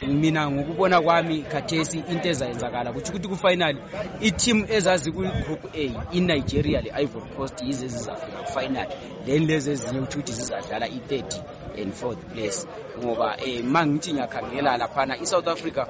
mina ngokubona kwami khathesi into ezayenzakala kutsho ukuthi kufinali i-team ezazi kwi-group a inigeria le-ivory coast yize zizafika kufinali then lezi ezinye kutsho ukuthi zizadlala i-thirty and fourth place ngoba um eh, ma ngithi ngiyakhangela laphana i-south africa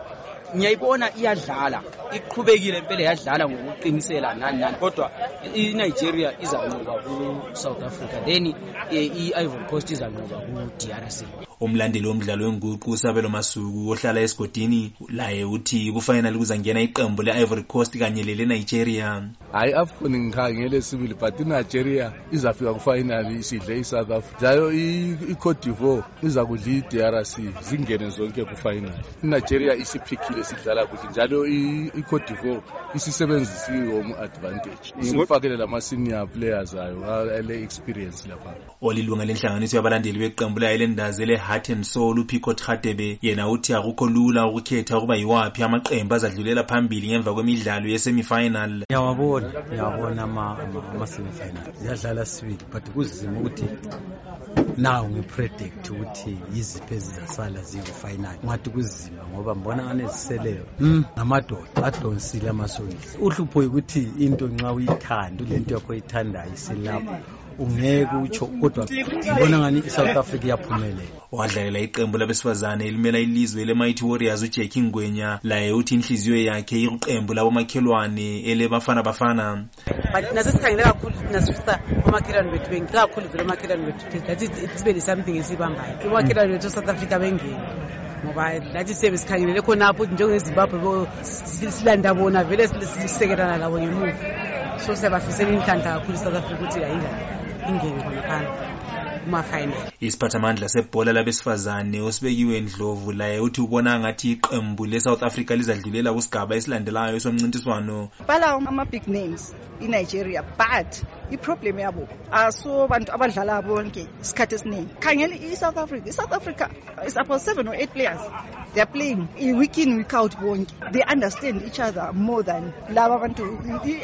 ngiyayibona iyadlala iqhubekile impela yadlala ngokuqinisela nani nani kodwa inigeria izanqoba ku-south africa then eh, i-ivory coast izanqoba ku-drc umlandeli womdlalo wenguqu usabelo masuku ohlala esigodini laye uthi kufanele kuzangena iqembu le-ivory coast kanye lelenigeria hhayi afcon ngikhangele sibili but inigeria izafika kufinali isidle i-south africa njalo i-cote divoir izakudla i-drc zingene zonke kufinali inigeria isiphikile sidlala kuhle njalo i-cote divoir isisebenzisiwe omu-advantage ngifakele lama-senior players ayo ale-experience lapha olilunga lenhlanganiso yabalandeli beqembu layo elendazi eleheart and soul uphicot hadebe yena uthi akukho lula ukukhetha ukuba yiwaphi amaqembu azadlulela phambili ngemva kwemidlalo yesemifinal ngiyawabona ngiyawabona ama-semifinal ziyadlala sibili but kuzima ukuthi naw ngipredict ukuthi yiziphi ezizasala ziyikufinal ngathi kuzima ngoba mbona aneziseleyo hmm, ngamadoda adonsile amasoyisi uhlupho yikuthi into nxa uyithanda ulento yakho oyithandayo isilapho ungeke utsho kodwa ngibona ngani i-south africa iyaphumelela wadlalela iqembu labesifazane elimela ilizwe le-mighty warriors ujack ngwenya laye uthi inhliziyo yakhe iqembu labomakhelwane elebafana bafana but naso sikhangele kakhulu nasifisa omakhelwane bethu bengile kakhulu vele omakhelwane bethu that sibe ne-something esiyibambayo omakhelwane bethu e-south africa bengile ngoba lathi siyabe sikhangelele khonapho njengezimbabwe silanda bona vele sisekelana labo ngemuva so siyabafisela inhlanhla kakhulu south africa ukuthi yayindaba ingene khona phana kumafinal isiphathamandla sebhola labesifazane osibekiwe ndlovu laye uthi ubona ngathi iqembu le-south africa lizadlulela kusigaba esilandelayo somncintiswano bala ama-big names inigeria but iproblem yabo aso bantu abadlala bonke isikhathi esiningi khangela i-south africa i-south africa is about seven or eight players they are playing week in week out bonke they understand each other more than laba bantu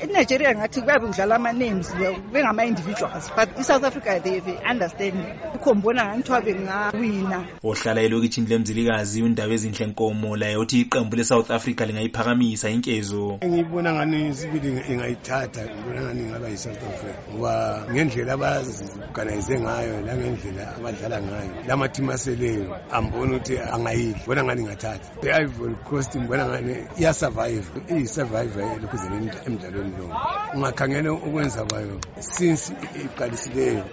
inigeria ngathi kuyabe kudlala ama-names bengama-individuals but i-south africa they, they understand ukhombona ngani kuthiwa bengawina ohlala elokitshini lemzilikazi undaba ezinhle nkomo laye uthi iqembu le-south africa lingayiphakamisa inkezo ngiyibona ngani sibili ingayithatha ngibona ngani ingaba yi-south africa ngoba ngendlela abaziorganize ngayo langendlela abadlala ngayo lamathimu aseleyo ambona ukuthi angayidli bona ngani ingathatha i-ivory cost ngibona ngani iyasurvive iyisurvive elokhuzele emdlalweni lowo ungakhangela ukwenza kwayo since iqalisileyo